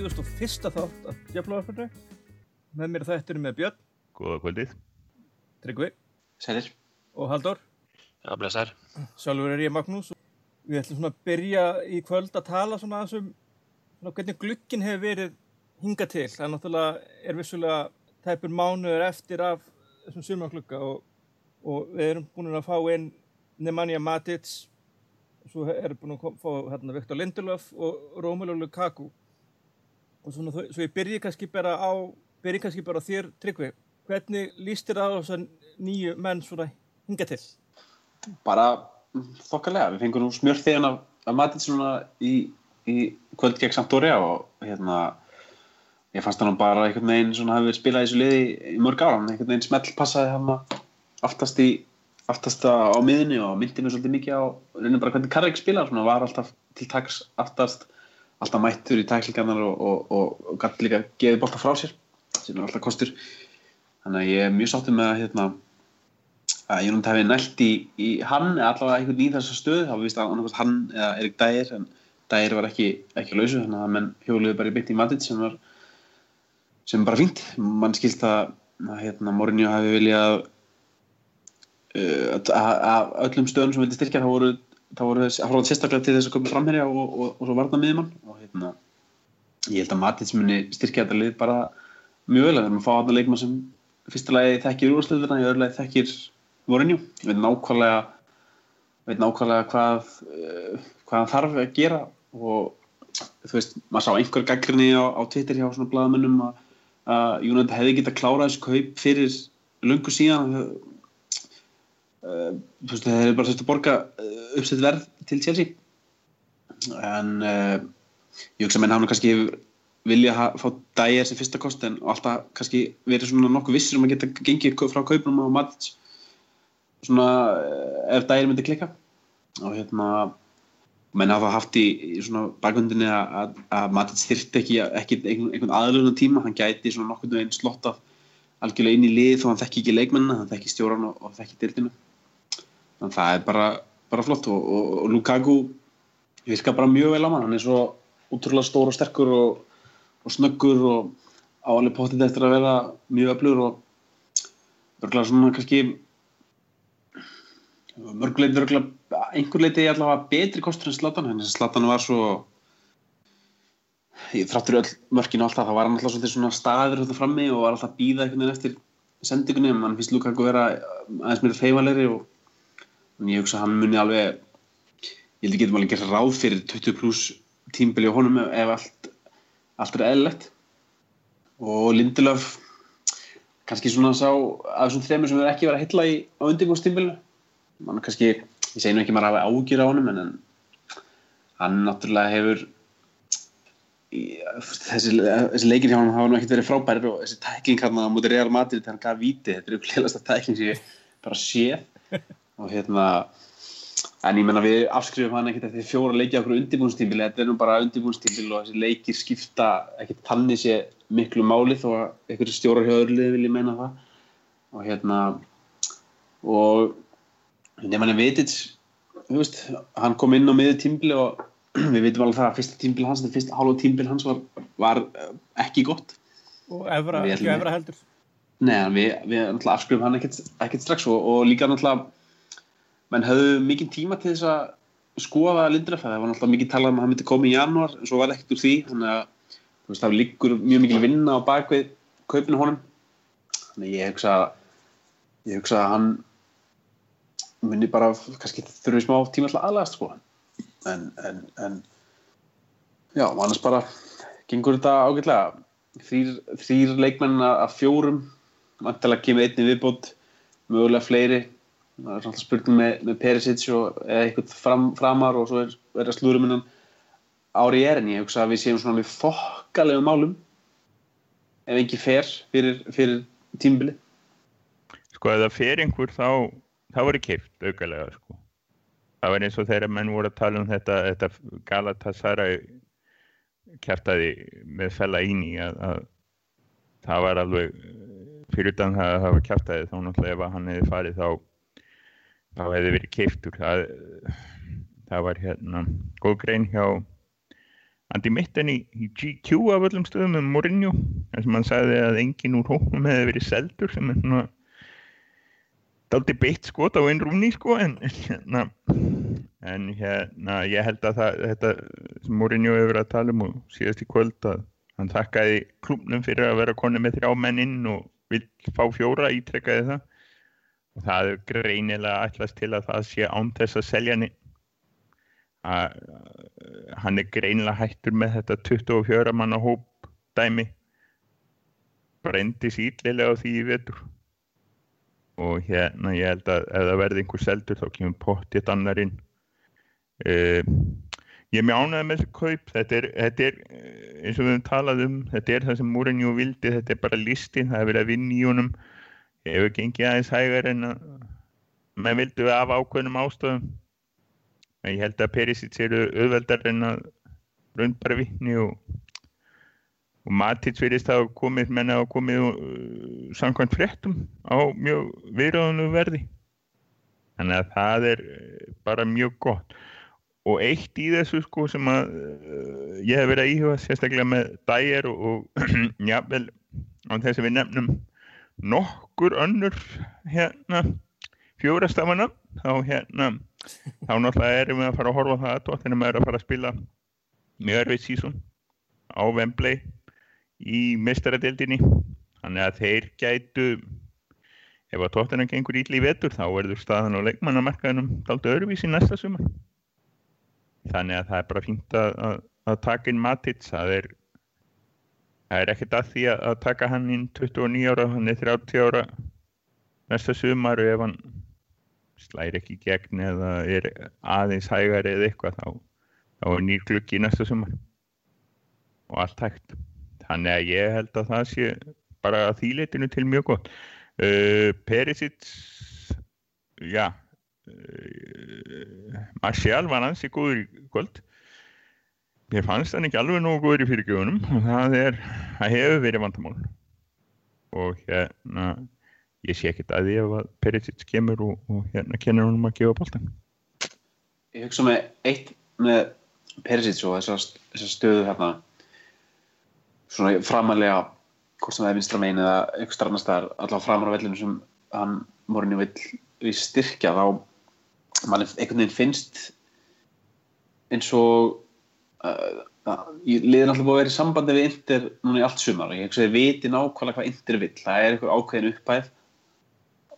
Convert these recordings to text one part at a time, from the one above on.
velkomin í 41. þátt af Djaflavarfjörðu. Með mér þættir með Björn, Góða kvöldið. Tryggvi Sælir. og Halldór. Já, blessaður. Sjálfur er ég Magnús. Við ætlum svona að byrja í kvöld að tala svona aðeins um svona hvernig glukkin hefur verið hinga til. Það er náttúrulega, er vissulega tæpur mánuður eftir af þessum sumarklukka og, og við erum búin að fá inn Nemanja Matic, svo erum búin að fá hérna, Viktor Lindelöf og Romelu Lukaku. Og svona, þau- svo ég byrji kannski bara á, byrji kannski bara á þér, Tryggvi. Hvernig líst þér á þessar nýju menn svona hinga til? Bara þokkalega. Við fengum nú smjörð þegar af, af matið svona í, í kvöld gegn Sampdoria og hérna ég fannst hann bara einhvern veginn svona hafi verið spilað í þessu liði í mörg ára. Hann einhvern veginn smell passaði hann aftast í aftast á miðinni og myndi mér svolítið mikið á reynir bara hvernig Karrik spilar svona var alltaf til taks aftast alltaf mættur í tæklingarnar og, og, og, og gæti líka gefið bolta frá sér sem er alltaf kostur. Þannig að ég er mjög sáttur með að hérna að Jónund hefði nælt í, í hann eða allavega einhvern í þessa stöð þá vist að annarkvæmst hann eða Erik Dægir en Dægir var ekki, ekki lausu þannig að menn hjóluðu bara í bytt í Matic sem var sem bara fínt. Mann skilt að, að hérna, Mourinho hefði viljað uh, að, að, að öllum stöðum sem vildi styrkja þá voru þá voru þess, að fráða sérstaklega til þess að koma framherja og, og, og, svo varna miðjumann hérna ég held að Matic muni styrkja þetta lið bara mjög vel. Að við erum að fá þarna leikmann sem fyrsta lagi þekkir úrslutina í öðru lagi þekkir Mourinho. Veit nákvæmlega veit nákvæmlega hvað uh, hvað hann þarf að gera og þú veist, maður sá einhver gaggrinni á, á Twitter hjá svona blaðamönnum að, að United hefði getað klárað þessu kaup fyrir löngu síðan. Uh, þú veist, þeir eru bara þurft að borga uh, uppsett verð til Chelsea. En uh, ég hugsa að menn hafa nú kannski vilja ha- fá dægir sem fyrsta kost en alltaf kannski verið svona nokkuð vissir um að geta gengið frá kaupunum á Matic. Svona uh, ef dægir myndi klikka. Og hérna menn hafa haft í, í svona bakgundinni að, að, að Matic þyrfti ekki, ekki einhvern, einhvern aðlunum tíma, hann gæti svona nokkurnu einn slottað algjörlega inn í lið þó hann þekki ekki leikmennina, hann þekki stjóran og, og þekki dildinu þannig að það er bara, bara flott og, og, og Lukaku virka bara mjög vel á mann, hann er svo útrúlega stór og sterkur og, og snöggur og á alveg potið eftir að vera mjög öflugur og örgulega svona kannski mörguleiti örgulega einhver leiti allavega betri kostur en Zlatan en þess að Zlatan var svo ég þráttur öll mörkinu alltaf þá var hann alltaf svona staður þetta frammi og var alltaf að býða einhvern veginn eftir sendingunni en mann finnst Lukaku vera aðeins meira þeifalegri og en ég hugsa að hann muni alveg ég held að getum alveg gert ráð fyrir 20 pluss tímbili á honum ef- allt allt er eðlilegt. Og Lindelöf kannski svona sá af þessum þremur sem er ekki verið að hylla í á undirbúrstímbilinu mann kannski, ég segi nú ekki maður að hafa ágjur á honum en, hann náttúrulega hefur í, þessi, þessi leikir hjá hann hafa nú ekkert verið frábærir og þessi tækling hann á mútið Real Madrid hann gaf víti, þetta er upplegast tækling sem ég bara sé og hérna en ég menna við afskrifum hann ekkert eftir fjóra leiki á okkur undirbúnstímbili, þetta er nú bara undirbúnstímbili og þessi leikir skipta ekkert tannig sé miklu máli þó að einhverju stjórar hjá öðruliði vil ég meina það og hérna og nema hann vitið þú veist, hann kom inn á miður tímbili og við veitum alveg það að fyrsta tímbil hans, þetta fyrsta hálfa tímbil hans var, var eh, ekki gott Og Evra, Við ekki Evra heldur. Nei, við, við afskrifum hann ekkert strax og, og líka náttúrulega menn höfðu mikið tíma til þess að skoða Lindelöf, það var náttúrulega mikið talað um að hann myndi koma í janúar, en svo var ekkert úr því þannig að veist, það liggur mjög mikil vinna á bakvið kaupinu honum. Þannig ég hugsa ég hugsa að hann muni bara kannski þurfi smá tíma til að aðlæðast sko. En, en, en já, annars bara gengur þetta ágætlega. Þrýr, þrýr leikmenn að fjórum vantilega kemur einni viðbót mögulega fleiri það er alltaf spurning með, með Perisic og eitthvað fram, framar og svo er, er að slúrum innan ári er en ég hugsa að við séum svona við fokkalegum málum ef ekki fer fyrir, fyrir tímbili Sko ef það fer einhver þá, þá er keift aukalega sko. Það var eins og þegar menn voru að tala um þetta, þetta Galatasaray kjartaði með fella íni að, að það var alveg fyrir utan það að það var kjartaði þá náttúrulega ef hann hefði farið þá þá hefði verið keiftur það, það var hérna góð grein hjá Andi Mitten í, í GQ af öllum stöðum með Mourinho þar sem hann sagði að engin úr hóknum hefði verið seldur sem er svona daldi beitt skot á einn rúni sko en hérna en hérna ég held að það þetta sem Mourinho hefur verið að tala um og síðast í kvöld að hann þakkaði klubnum fyrir að vera konu með þrjá mennin og vil fá fjóra ítrekkaði það það er greinilega allast til að það sé án þess að selja hann hann er greinilega hættur með þetta 24 manna hóp dæmi. Brendi síðlilega á því í vetur. Og hérna ég held að ef það verði einhver seldur þá kemur pottið annarinn uh, ég er mjög ánægð með þessu kaup. Þetta er, þetta er eins og við höfum talað um þetta er það sem Múrinjú vildi þetta er bara listin, það er verið að vinna í honum. ég hefur gengið aðeins hægar en að maður vildi við af ákveðnum ástöðum en ég held að Perisic eru auðveldar en að raunbara vittni og, og Matic verðist að komið menna að komið uh, samkvæmt fréttum á mjög viðröðunum verði. Þannig að það er uh, bara mjög gott. Og eitt í þessu sko sem að uh, ég hef verið að íhuga sérstaklega með dægir og, og jável á þess að við nefnum nokkur önnur hérna fjórastafana þá hérna þá náttúrulega erum við að fara að horfa það að tóttinum er að fara að spila mjög erfið sísón á Wembley í mistaradildinni þannig að þeir gætu ef að tóttinum gengur ítli í vetur þá verður staðan á leikmannamarkaðinum daldi öðruvísi næsta sumar. Þannig að það er bara fínt að, að, að taka inn Matic það er, það er ekkert að því að, taka hann inn 29 ára hann er 30 ára. Næsta sumar ef hann slæri ekki gegn eða er aðeins hægari eða eitthvað þá, þá er nýr gluggi næsta sumar. Og allt hægt. Þannig að ég held að það sé bara að þýleitinu til mjög gott. Uh, Perisic já uh, Marcial var góður í kvöld ég fannst hann ekki alveg nógu góður í fyrirgjöfunum. Og það er, það hefur verið vandamál. Og hérna ég sé ekkert að því að Perisic kemur og, og hérna kennur honum að gefa bóltan Ég hugsa með eitt með Perisic og þessar stöðu hérna. Svona framalega hvort sem það er vinstra megin eða einhver starfnast þar allavega framar á vellinu sem hann morinu vill styrkja þá mann einhvern veginn finnst eins og uh, uh, ég liði náttúrulega búið að vera í sambandi við Inter núna í allt sumar og ég hugsa að þið viti nákvæmlega hvað Inter vill. Það er einhver ákveðin upphæð.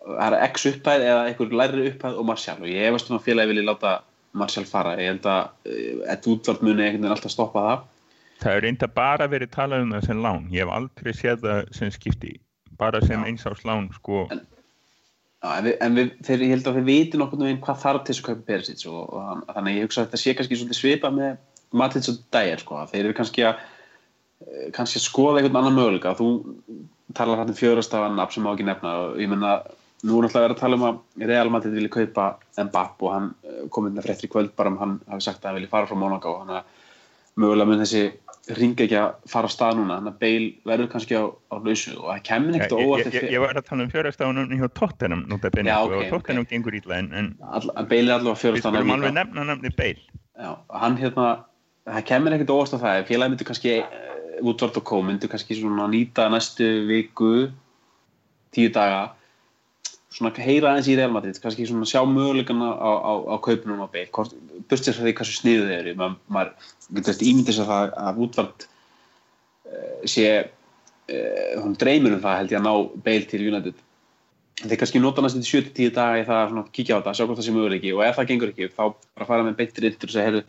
Það er X upphæð eða einhver læri upphæð og Martial. Og ég hefast um að félagi vilja láta Martial fara. Ég held að ett útvart muni einhvern veginn alltaf stoppa það. Það er reynda bara verið talað um það sem lán. Ég hef aldrei séð það sem skipti. Bara sem eins ás lán sko. En, en, við, en við, þeir, ég held að þeir viti nokkur um hvað þarf til þess að kaupa Perisic. Og, og, og þannig ég hugsa að þetta sé kannski svolítið svipa með Matic og Dyer sko þeir eru kannski að kannski að skoða einhvern annan möguleika. Þú talar hættum fjörastafan nafn sem má ekki nefna og ég menna nú er náttúrulega verið að tala um að Real Madrid vilja kaupa Mbapp og hann kom inn að fréttri kvöld bara um hann hafi sagt að hann vilja fara frá Monaco og hann að mögulega mun þessi ringa ekki að fara á stað núna. Þannig að Bale verður kannski á, á lausu og það kemur ekkert óvart ég, ég, ég var að tala um fjórastafunum hjá Tottenham Já, okay, og Tottenham gengur ítla en, en All, Bale er allavega fjórastafunum við skulum alveg nefna nefni Bale. Já, hann hérna, það kemur ekkert óvart á það. Félagi myndur kannski útvart og kó myndur kannski svona nýta næstu viku tíu daga svona heyra aðeins í Real Madrid kannski svona sjá möguleikana á, á, á kaupunum á beil, börstið frá því hversu sniðu þeir eru, Ma, maður getur ímyndis að það að útvart uh, sé uh, hún dreymir um það held ég að ná beil til United. Þeir kannski nota næstu til 7-10 daga í það að kíkja á þetta, sjá hvort það sé möguleiki. Og ef það gengur ekki, þá bara fara með beintir yndur og segja, heyrðu,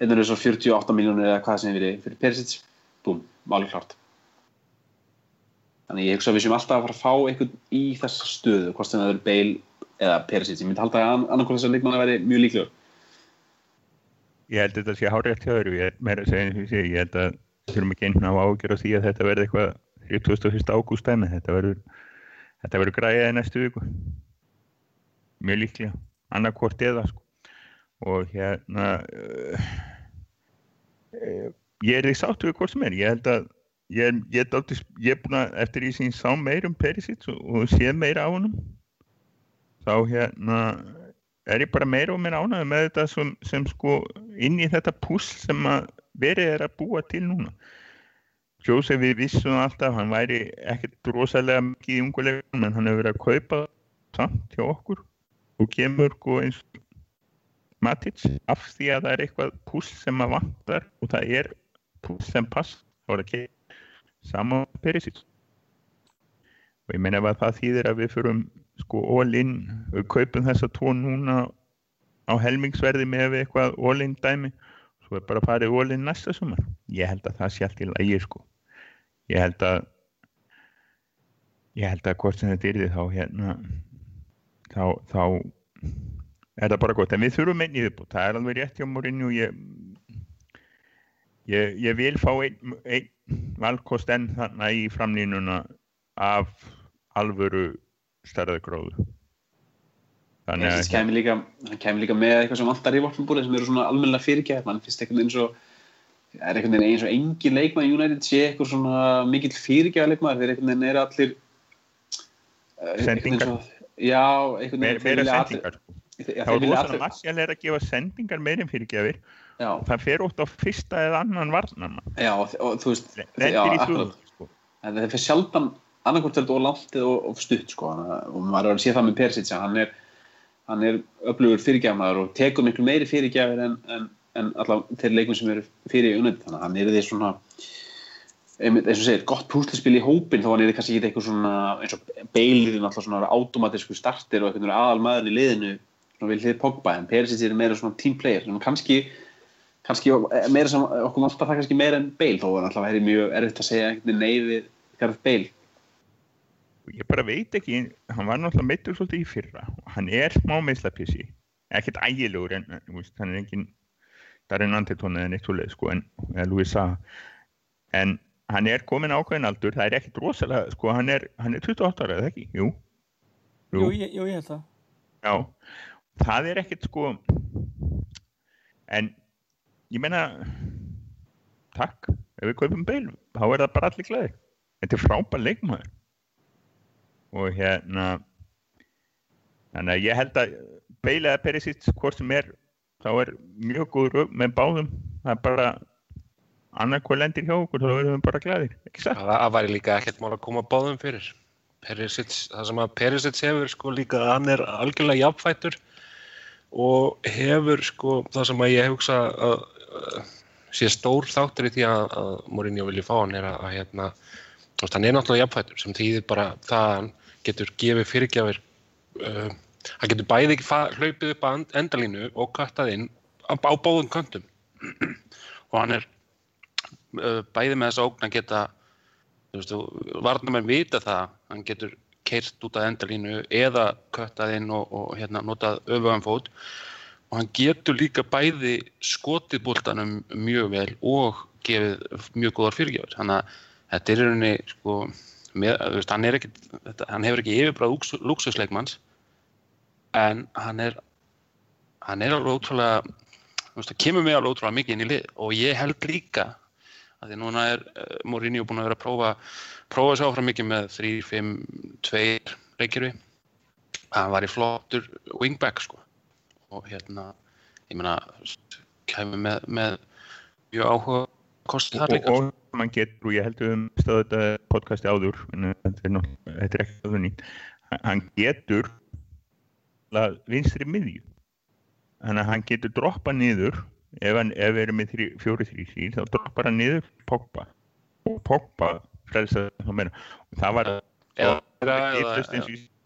hérna er svo 48 miljónir eða hvað sem við fyrir Perisic búm, málur klart Þannig ég hugsa að við séum alltaf að fara að fá einhvern í þessa stöðu, hvort sem það eru Bale eða Perisic. Ég myndi halda að annarkvæmlega þessar leikmann að veri mjög líklegur. Ég held að þetta sé hárið hjá þér, ég er meira að segja eins og ég sé, ég held að þurfum ekki einn á ágjör á því að þetta verði eitthvað 21. ágúst dæmi, þetta verður, græðið næstu viku. Mjög líklega, annarkvort eða sko. Og hérna, uh, uh, ég er því sáttu við hvort sem er, ég held að ég ég, er, ég er búin að eftir því sem ég sá meir um Perisic og, og sé meira á honum þá hérna er ég bara meira og meira ánægð með þetta sem, sem sko inn í þetta puss sem að verið er að búa til núna. Jose við vissum alltaf hann væri ekkert rosalega mikið í ungulegum en hann hefur verið að kaupa samt hjá okkur og kemur sko eins Matic af því að það er eitthvað puss sem að vantar og það er puss sem pass þá er ekki saman Perisic. Og ég meina að það þýðir að við fyrum sko all-in, við kaupum þessa tvo núna á helmingsverði með eitthvað all-in dæmi svo er bara að fara all-in næsta sumar. Ég held að það sé allt í lagi sko. Ég held að ég held að hvort sem þetta er þá hérna þá, þá er það bara gott. En við þurfum einn í þitt það er alveg rétt hjá morinni og ég ég, ég vil fá einn ein valkost enn þannig í framlínuna af alvöru starðagróðu þannig að hann kemur líka, líka með eitthvað sem vantar í vortnabúrið sem eru svona almennilega fyrirgæð mann finnst eitthvað eins og er einhvern veginn eins og engin leikmað í United sé eitthvað svona mikill fyrirgæða leikmað þeir einhvern veginn er allir eh, sendingar. einhvern veginn meira sendingar sko. þá er rosalega massjál er að gefa sendingar meirinn fyrirgæðir og það fer út á fyrsta eða annan varnan já, og, og þú veist sko. það fer sjaldan annarkort er þetta ólátt og stutt sko. Og maður er að sé það með Persic hann er, hann er öflugur fyrirgjafnaður og tekur miklu meiri fyrirgjafir en, en, en allavega þeir leikum sem eru fyrir í unnönd þannig að hann er því svona eins og segir, gott púslispil í hópin þá hann er kannski ekki eitthvað svona eins og beiliðin alltaf svona automatísku starter og eitthvað aðal maður í liðinu svona vil þið Pogba en Persic er meira svona team player en kannski kannski meira sem okkur vantar það kannski meira en beil þó er alltaf mjög erfitt að segja neyðið Gareth Bale. Ég bara veit ekki, hann var náttúrulega meittur svolítið í fyrra. Og hann er smá meðslapissi, ekkert ægilegur en veist, hann er engin Darin Antiton eða neitt svolítið sko en, en hann er komin ákveðin aldur, það er ekkert rosalega sko, hann er, hann er 28 ára eða ekki, jú. Jú, jú. ég, jú, ég held það. Já, það er ekkert sko en ég menna takk, ef við kaupum beil þá er það bara allir glæði þetta er frábær leikmaður. Og hérna þannig að ég held að Beilega Perisic hvort sem er þá er mjög góður með báðum. Það er bara annað hvað lendir hjá okkur þá verðum við bara glæðir það, það væri líka ekkert mál að koma báðum fyrir. Perisic, það sem að Perisic hefur sko líka að hann er algjörlega jafnfættur og hefur sko það sem að ég hugsa að, að sé stór þáttur í því að, að Mourinho vilji fá hann er að, að hérna, hann er náttúrulega jafnfættur sem þýðir bara það að hann getur gefið fyrirgjafir uh, hann getur bæði hlaupið upp að endalínu og kattað inn á, báðum kantum og hann er uh, bæði með þessa ógn að geta varnamenn vita það hann getur keirt út að endalínu eða kattað inn og, og hérna, notað öfugan fót. Og hann getur líka bæði skotið bóltanum mjög vel og gefið mjög góðar fyrirgjafir þannig að þetta er rauninni sko með, veist, hann, ekki, þetta, hann hefur ekki yfirbráð lúksusleikmanns en hann er hann er alveg ótrúlega það kemur mig alveg ótrúlega mikið inn í lið. Og ég held líka að því núna er uh, Mourinho búin að vera að prófa prófa sér áfram mikið með 3-5-2 leikirvi hann var í flottur wingback sko. Og hérna ég meina kemur með, með mjög áhuga kostið þar líka og, og mann getur og ég heldur um stöðu þetta podcasti áður en þetta er, þetta er ekki aðvunni hann getur vinstri miðju. Þannig að hann getur droppa niður ef hann ef við erum með fjóri þrý síl þá droppar hann niður Pogba. Og Pogba frelsa það meira. Og það var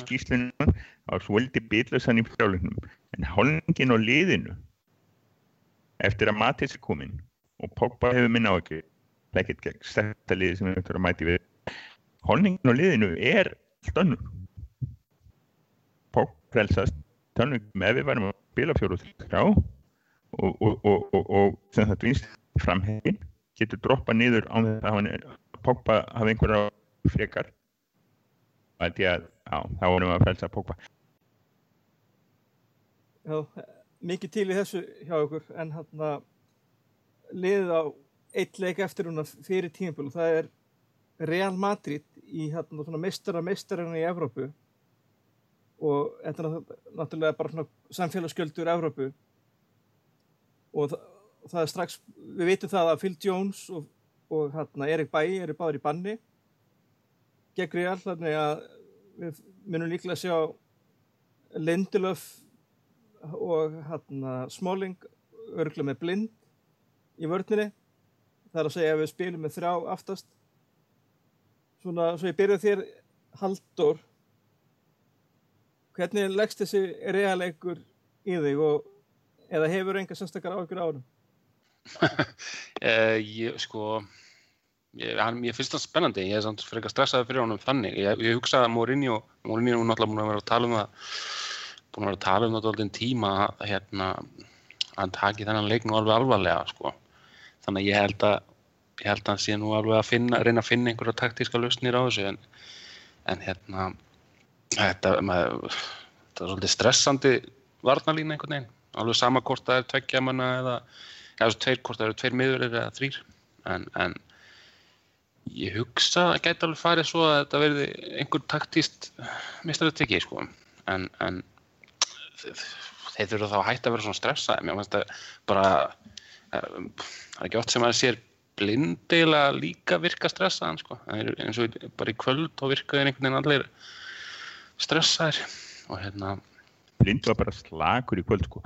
skýslunum það var svolítið bitlösan í frálunum en hálfingin og liðinu eftir að Matis er komin og Pogba hefur minna á ekki lekkit gegn stærsta liði sem við höfum að mæti við. Holningin á liðinu er stönnur Pogba frelsast tannum með við varum að spila fjóru og þrjá og, og, og, og sem þetta vinst framhegin getur droppa niður á þetta að Pogba hafa einhverja frekar. Að ég að já, þá vorum við að frelsa Pogba. Já, mikið til í þessu hjá okkur en hann að liðið á eitt leik eftir húnna fyrir tímpil og það er Real Madrid í hérna svona mestara mestarinn í Evrópu. Og þetta er náttúrulega bara svona samfélagsskjöldur Evrópu og það er strax, við veitum það að Phil Jones og, og hérna Erik Bæi eru báður í banni gegn Real, þannig að við munum líklega sjá Lindelöf og hérna Smalling örgulega með blind í vörninni. Það er að segja að við spilum með þrjá aftast. Svona, svo ég byrjuð þér Haldur hvernig leggst þessi realeikur í þig og eða hefur enga sérstakar áhugur árum? uh, ég, sko ég, hann, ég finnst það spennandi ég er samt fyrir eitthvað stressaði fyrir honum þannig ég, ég hugsaði að Mourinho Mourinho er náttúrulega búin að vera að tala um það búin að vera að tala um það alltaf tíma að hérna hann taki þennan leik nú alveg alvarlega sko. þannig að ég held að ég held að hann sé nú alveg að finna, reyna að finna einhverja taktíska lausnir á þessu en, en hérna þetta, maður, þetta er svolítið stressandi varnalína einhvern veginn alveg sama hvort það er tveggja manna eða eða tveir, hvort það eru tveir miður eða þrýr en, en ég hugsa að gæti alveg farið svo að þetta verði einhver taktíst mistraðutekki sko. En, en þeir þurfa þá að hætta að vera svona stressaði mér finnst það bara það er ekki oft sem að það sér blindilega líka virka stressaðan sko. eins og bara í kvöld þá virkaði einhvern veginn allir stressaðir. Og hérna Blind var bara slagur í kvöld sko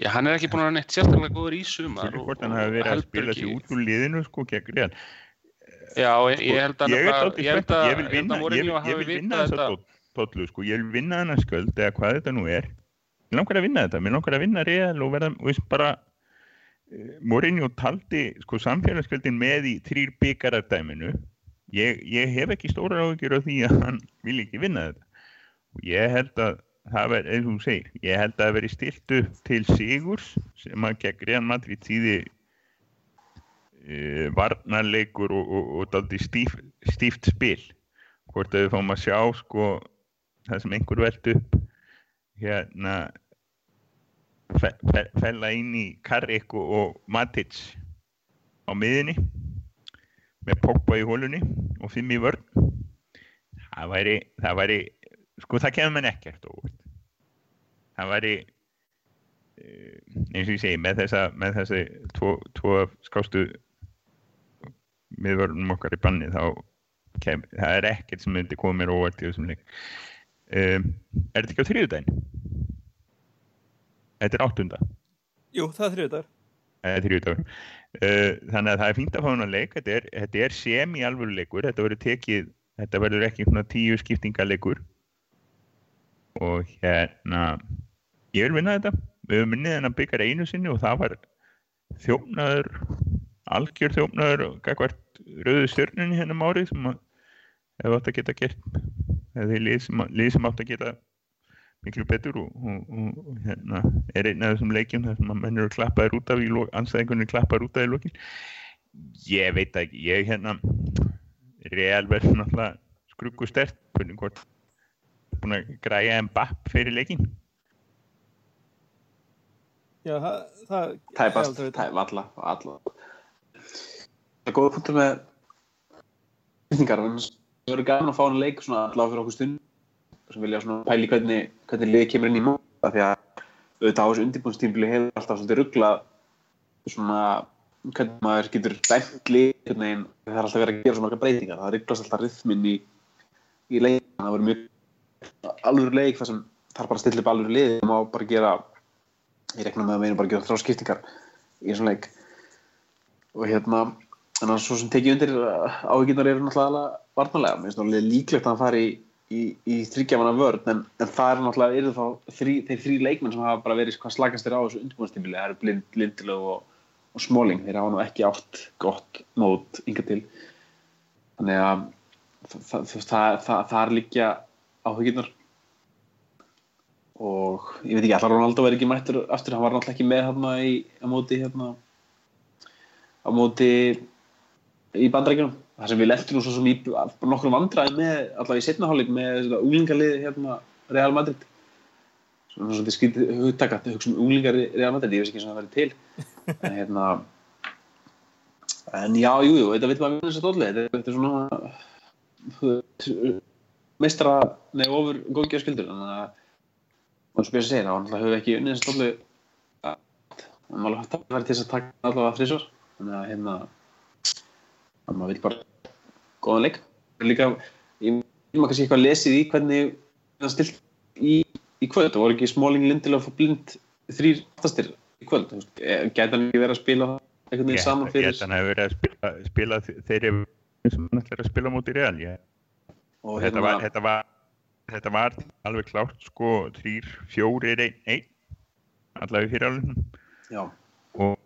Já, hann er ekki búin að vera neitt sérstaklega góður í sumar Fyrir hvort hann hafi verið að spila sig út úr liðinu sko gegn Real. Já, ég held að ég held að að ég Mourinho hafi vitað þetta. tollu sko, ég vil vinna þennan skjöld eða hvað þetta nú er. Mér langar að vinna þetta, mér langar að vinna Real og verða, veist bara uh, Mourinho taldi sko samfélagsgjöldin með í þrýr byggarardæminu ég, ég hef ekki stóra áhyggjur af því að hann vil ekki vinna þetta. Og ég held að það verð, eins og þú segir, ég held að það veri stilt upp til sigurs sem að gegn Real Madrid þýði uh, varnarleikur og, og, og daldi stíf, stíft spil. Hvort að við fáum að sjá sko það sem einhver velt upp hérna fe, fe, fella inn í Karrik og, og Matic á miðinni með Pogba í hólunni og fimm í vörn. Það væri, það væri sko það kemur mann ekkert óvart. Það væri eh, eins og ég segi með þessa með þessi tvo, tvo skástu miðvörnum okkar í banni þá kem, það er ekkert sem myndi koma mér óvart í þessum leik. Um, er þetta ekki á þriðudaginn? Þetta er áttunda. Jú, það er þriðdagur. Það er þriðudagur uh, þannig að það er fínt að fá hann að leik. Þetta er, er semi alvöru leikur þetta verður ekki tíu skiptingaleikur og hérna ég vil vinna þetta. Við höfum minnið hennar byggar einu sinni og það var þjófnaður algjör þjófnaður og gagvart rauðu stjörnunni hennum árið sem að hefur átt að geta gert eða lið sem, átt að geta miklu betur og, og, og, og hérna er einn af þessum leikjum þar sem að menn eru klappaður út af anstæðingunni klappaður út af í lokin. Ég veit ekki, ég hérna real verður náttúrulega skruggu stert hvernig hvort búin að græja en bapp fyrir leikin Já, það, það Tæpast, aldrei vita. tæp, alla, alla. Það er góða punktur með fyrtingar, það verður gaman að fá hann leik svona allavega fyrir okkur stund. Sem vilja svona pæli hvernig, hvernig liði kemur inn í móta því að auðvitað á þessu undirbúinstímbili hefur alltaf svolítið rugglað svona hvernig maður getur dæmt lið hvernig veginn, það er alltaf verið að gera svo marga breytingar. Það rugglast alltaf rithminn í, í leikin það verður mjög alveg leik þar sem þarf bara að stilla upp alveg lið. Það má bara gera ég rekna með að meina bara að gera þrjá skiptingar í þessum leik. Og hérna en að svo sem tekið undir áhyggjurnar eru náttúrulega varnalega mér finnst náttúrulega líklegt að hann fari í, í, í þryggjamanna vörn en, en það er náttúrulega eru þá þrý, þeir þrý leikmenn sem hafa bara verið hvað slakastir á þessu undirbúinnstímili það eru Blind, Lindelöf og, og Smalling. Þeir hafa nú ekki átt gott mót yngar til. Þannig að það, það, það, það, það er líka áhyggjurnar. Og ég veit ekki, allar Ronaldo verið ekki mættur aftur, hann var náttúrulega ekki með hérna í, á móti hérna á móti í bandrækjunum þar sem við leftum nú svo sem í nokkur vandræði með, allavega í setnaháleik með unglingarlið hérna Real Madrid. Svona svona skrítið hugtakat hugsa um unglingar Real Madrid, ég veist ekki svona að það verið til. En hérna en já, jú, jú, þetta veit maður að dólli þetta, þetta er svona meistra, nei, ofur góðgjörskildur, þannig að og svo byrja að segja það, hann hefur ekki unnið stólu og maður haft að vera til þess að taka allavega þrísvar þannig að hérna að maður vil bara góðan leik. Líka, ég vil maður kannski eitthvað lesið í hvernig það stilt í, í kvöld, það voru ekki Smáling, Lindelof og Blind þrýr aftastir í kvöld, gæti hann ekki verið að spila einhvern veginn saman fyrir Geta hann hefur verið að spila, spila þeirri sem hann ætlar að spila mútið real yeah. Og þetta, hérna, var, þetta, var, þetta var alveg klárt sko þrýr, fjórir, einn, einn allavega fyrir alveg já, og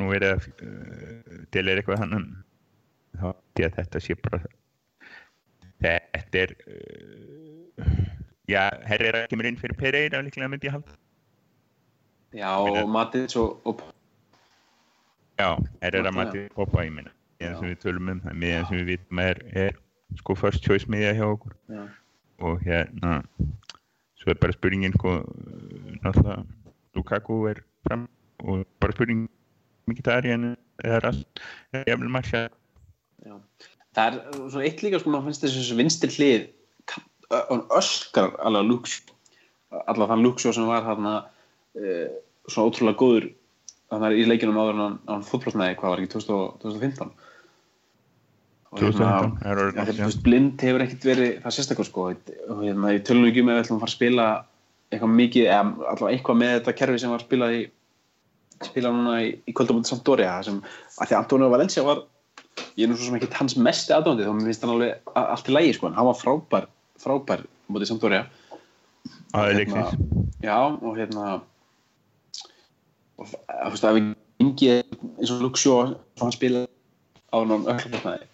nú er það uh, til er eitthvað hann þá að þetta sé bara þetta er uh, já, herri er að kemur inn fyrir Pereira líklega myndi ég halda já og Matic og, og já, herri er að Nákvæmlega. mati poppa í minna Já. miðan sem við tölum um það miðan sem við vitum er, er sko first choice miðja hjá okkur. Já, og hérna svo er bara spurningin sko, náttúrulega Lukaku er fram og bara spurning Mkhitaryan eða Rast eða Martial já. það er svona eitt líka sko, maður finnst þessu vinstir hlið hann öskar alveg Luxjó allavega þann Luxjó sem var hann uh, svona ótrúlega góður þannig að í leikinum áður hann, hann fótbrotnaði hvað var ekki 2000 2015 og 2015 er Já, orðið þegar, þú já. veist, blind hefur ekkert verið það sérstakur sko. Hérna, ég tölum ekki um ef við ætlum að fara að spila eitthvað mikið, eða allavega eitthvað með þetta kerfi sem var spilað í spilað núna í, í kvöldamöndi Sampdoria sem, að því að Antonio Valencia var ég er nú svo sem ekki hans mesti aðdóndi þá finnst hann alveg allt í lægi sko. Hann var frábær, frábær mútið Sampdoria. Hérna, já og hérna og að, þú veist að við yngi eins og Luxjó hann spilaði á hann öllabotnaði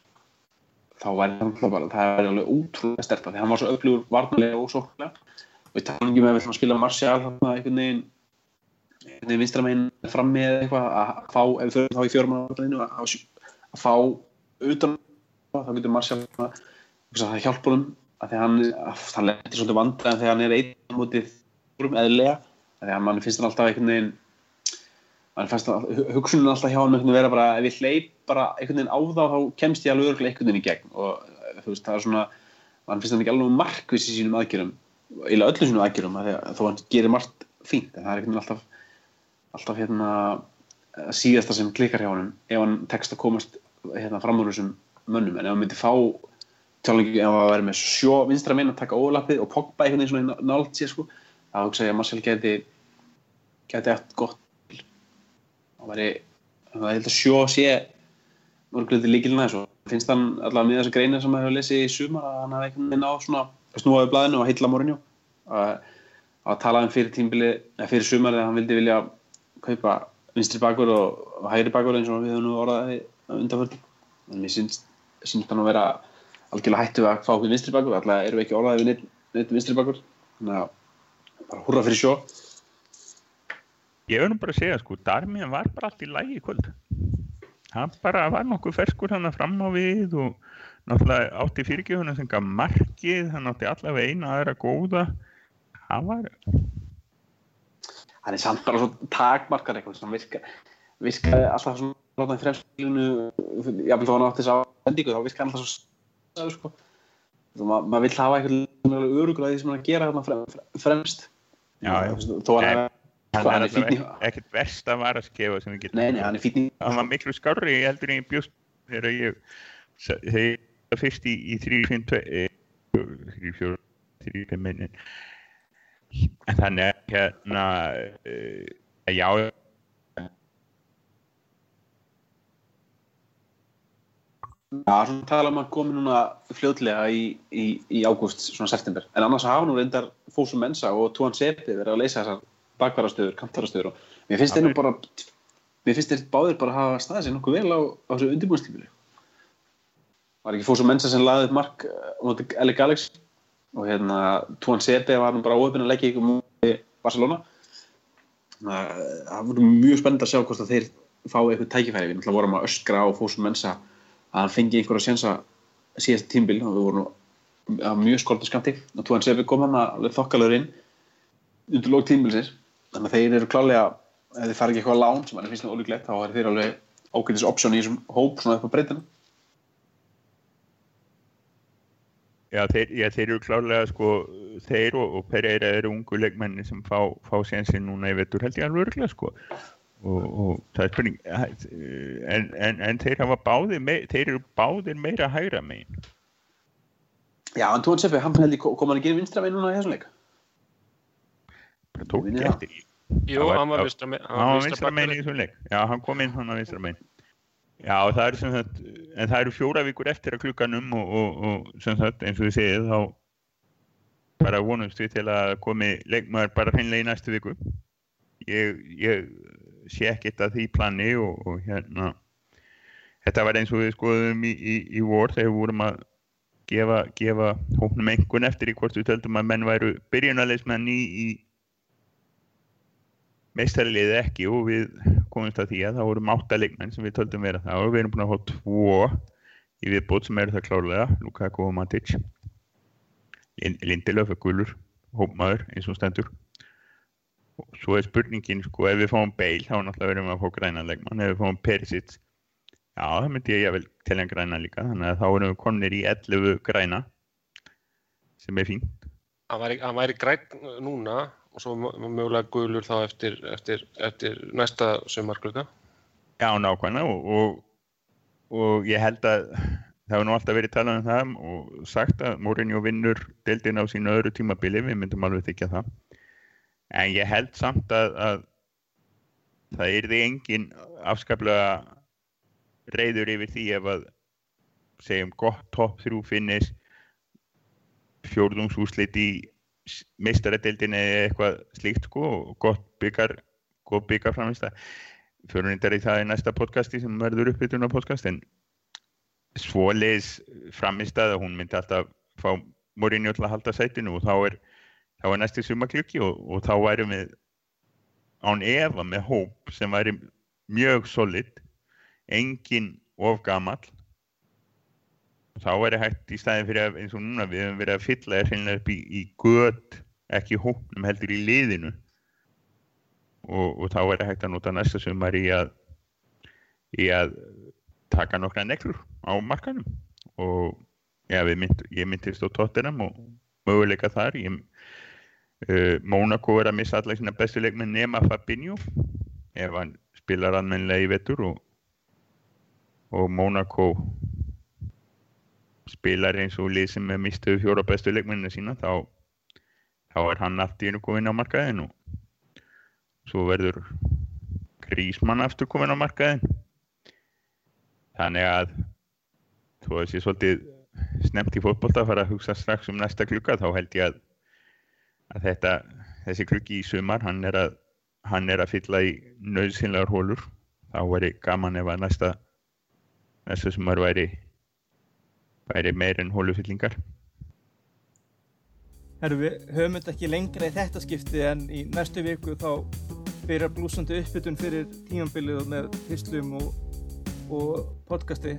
þá væri alltaf bara það væri alveg ótrúlega sterta því hann var svo öflugur varnarlega og sóknarlega. Og við talum ekki með að við ætlum að spila Martial hann einhvern veginn einhvern veginn vinstra meginn frammi eða eitthvað að fá, ef við förum þá í fjórum að, að, að fá utan þá getur Martial að, það hjálpa honum að því að hann, að, hann lendir svolítið vandræðan þegar hann er einn fjórum eðlilega að því að mann finnst hann alltaf einhvern veginn mann finnst hann, hugsunin alltaf hjá hann veginn vera bara ef ég hleyp bara einhvern veginn á þá þá kemst ég alveg örgulega einhvern veginn í gegn. Og eh, þú veist það er svona mann finnst hann ekki alveg markviss í sínum aðgjörum eiginlega öllum sínum aðgjörum að að þó hann gerir margt fínt en það er einhvern veginn alltaf alltaf hérna eh, síðasta sem klikkar hjá honum ef hann tekst að komast hérna fram úr þessum mönnum. En ef hann myndi fá tjálingi ef hann væri með sjó vinstra minn að taka ólappið og Pogba einhvern veginn svona nált sér sko þá hugsa ég að Marcel geti geti eftir gott það væri það er held að sjó sé mörgluði líkilina þessu. Finnst hann allavega með þessa greina sem maður hefur lesið í sumar að hann hafi einhvern veginn á svona snúaði blaðinu og heilla Mourinho að, að tala um fyrir tímbili fyrir sumar þegar hann vildi vilja kaupa vinstri bakur og, hægri bakur eins og við höfum nú orðaði undanförn en mér syns, syns hann að vera algjörlega hættu að fá okkur vinstri bakur allavega erum við ekki orðaði við neitt, neitt vinstri bakur. Þannig að bara húrra fyrir sjó ég verður bara að segja sko, Darmian var bara allt í lægi kvöld. Hann bara var nokkuð ferskur hann fram á við og náttúrulega átti fyrirgjöfuna sem gaf markið hann átti allavega eina aðra góða. Hann var hann er samt bara svo takmarkar eitthvað sem virka, virkaði alltaf svona láta í fremstilinu jáfnveg þó hann átti þess að sendingu þá virkaði hann alltaf svo sko. Ma maður vill hafa eitthvað örugur að því sem hann er að gera frem, fremst. Já, já. þó hann Nei, er hann Sko, er allavega ekkert verst að vara að skefa sem við getum nei, nei, hann er fítni hann var miklu skárri heldur en ég bjóst þegar ég þegar ég var fyrst í, í 3-5-2 3-4 3-5 minni en þannig að hérna uh, já Já, svona tala um að komi núna fljótlega í, í, í ágúst, svona september. En annars hafa nú reyndar Fósum Mensa og Tuan Sepi verið að leysa þessar bakvarastöður, kantarastöður og mér finnst þeir nú bara, mér finnst þeir báðir bara hafa staðið sér nokkuð vel á, á þessu undirbúinstífili. Var ekki Fósum Mensa sem laðið mark uh, á móti Eli Galex og hérna Tuan Sepi var nú bara óöfinn að leggja ykkur múti Barcelona. Að uh, það voru mjög spennend að sjá hvort að þeir fá eitthvað tækifæri. Við náttúrulega vorum að öskra á Fósum Mensa að hann fengi einhverja sjensa síðast tímbil og við vorum mjög skortum skamti og Tuan Sefi kom hann alveg þokkalur inn undir lók tímbilsins þannig að þeir eru klálega ef þeir fara ekki eitthvað lán sem hann finnst nú ólíklegt þá er þeir alveg ágætis option í þessum hóp svona upp á breytina. Já, þeir, já, þeir eru klárlega sko, þeir og, og Pereira eru ungu leikmenni sem fá, fá sénsinn núna í vettur held ég alveg örglega sko. og, og það er spurning en, en, en þeir báðir me, þeir eru báðir meira hægra megin. Já, en Tóan Seffi, hann held ég kom hann ekki inn vinstra megin núna í þessum leik bara tók ekki eftir því. Jú, var- hann var vinstra megin. hann var vinstra megin í þessum leik. Já, hann kom inn hann á vinstra megin. Já, það er sem sagt en það eru fjóra vikur eftir að klukkanum og, og, og sem sagt, eins og þið segið þá bara vonumst við til að komi leikmaður bara hreinlega í næstu viku. Ég, ég sé ekkert að því plani og, og hérna þetta var eins og við skoðum í, í, í vor þegar við vorum að gefa, gefa hóknum einhvern eftir í hvort við töldum að menn væru byrjunarleismenn í, í meistarliðið ekki og við komumst að því að það vorum átta leikmenn sem við töldum vera það og við erum búin að fá tvo í viðbót sem eru það klárlega Lukaku og Matic. Lind- Lindelöf er gulur hópmaður eins og stendur. Og svo er spurningin sko ef við fáum Bale þá náttúrulega verðum við að fá græna leikmann. Ef við fáum Perisic já það myndi ég vel telja græna líka þannig að þá erum við komnir í 11 græna sem er fínt. Hann væri græn núna og svo mö- mögulega gulur þá eftir, eftir, eftir næsta sumarklukka. Já, nákvæmlega og, og, og ég held að það hefur nú alltaf verið talað um það og sagt að Mourinho vinnur deildin á sínu öðru tímabili, við myndum alveg þykja það. En ég held samt að, að það yrði engin afskaplega reyður yfir því ef að segjum gott topp þrjú finnis fjórðungsúslit í meistaradeildin eða eitthvað slíkt sko og gott byggar góð byggar framist að fyrir reyndar í það í næsta podcasti sem verður uppbytun á podcast en svoleiðis framist að hún myndi alltaf fá Mourinho til að halda sætinu og þá er, þá er næsti sumaklukki og, og þá værum við án efa með hóp sem væri mjög solid engin of þá væri hægt í staðin fyrir að eins og núna við hefum verið að fylla þér hreinlega upp í, í göt ekki í hópnum heldur í liðinu. Og, og þá væri hægt að nota næsta sumar í að í að taka nokkra neklur á markanum. Og við mynd, ég myndist á Tottenham og möguleika þar. Ég, uh, Monaco er að missa allar sína bestu leikmenn nema Fabinho ef hann spilar anmennilega í vetur. Og, og Monaco spilar eins og lið sem er mistuð fjóra bestu leikmennina sína þá, þá er hann einu komin á markaðin og svo verður Grísmann aftur komin á markaðin þannig að þó að sé svolítið snemt í fótbolta að fara að hugsa strax um næsta klukka þá held ég að, að þetta, þessi klukki í sumar hann er að, hann er að fylla í nöðsynlegar hólur þá væri gaman ef að næsta næsta sumar væri væri meir en hólufyllingar Herru, við höfum þetta ekki lengra í þetta skipti en í næstu viku þá byrjar blúsandi uppbytun fyrir tímambilið með hyslum og, og podcasti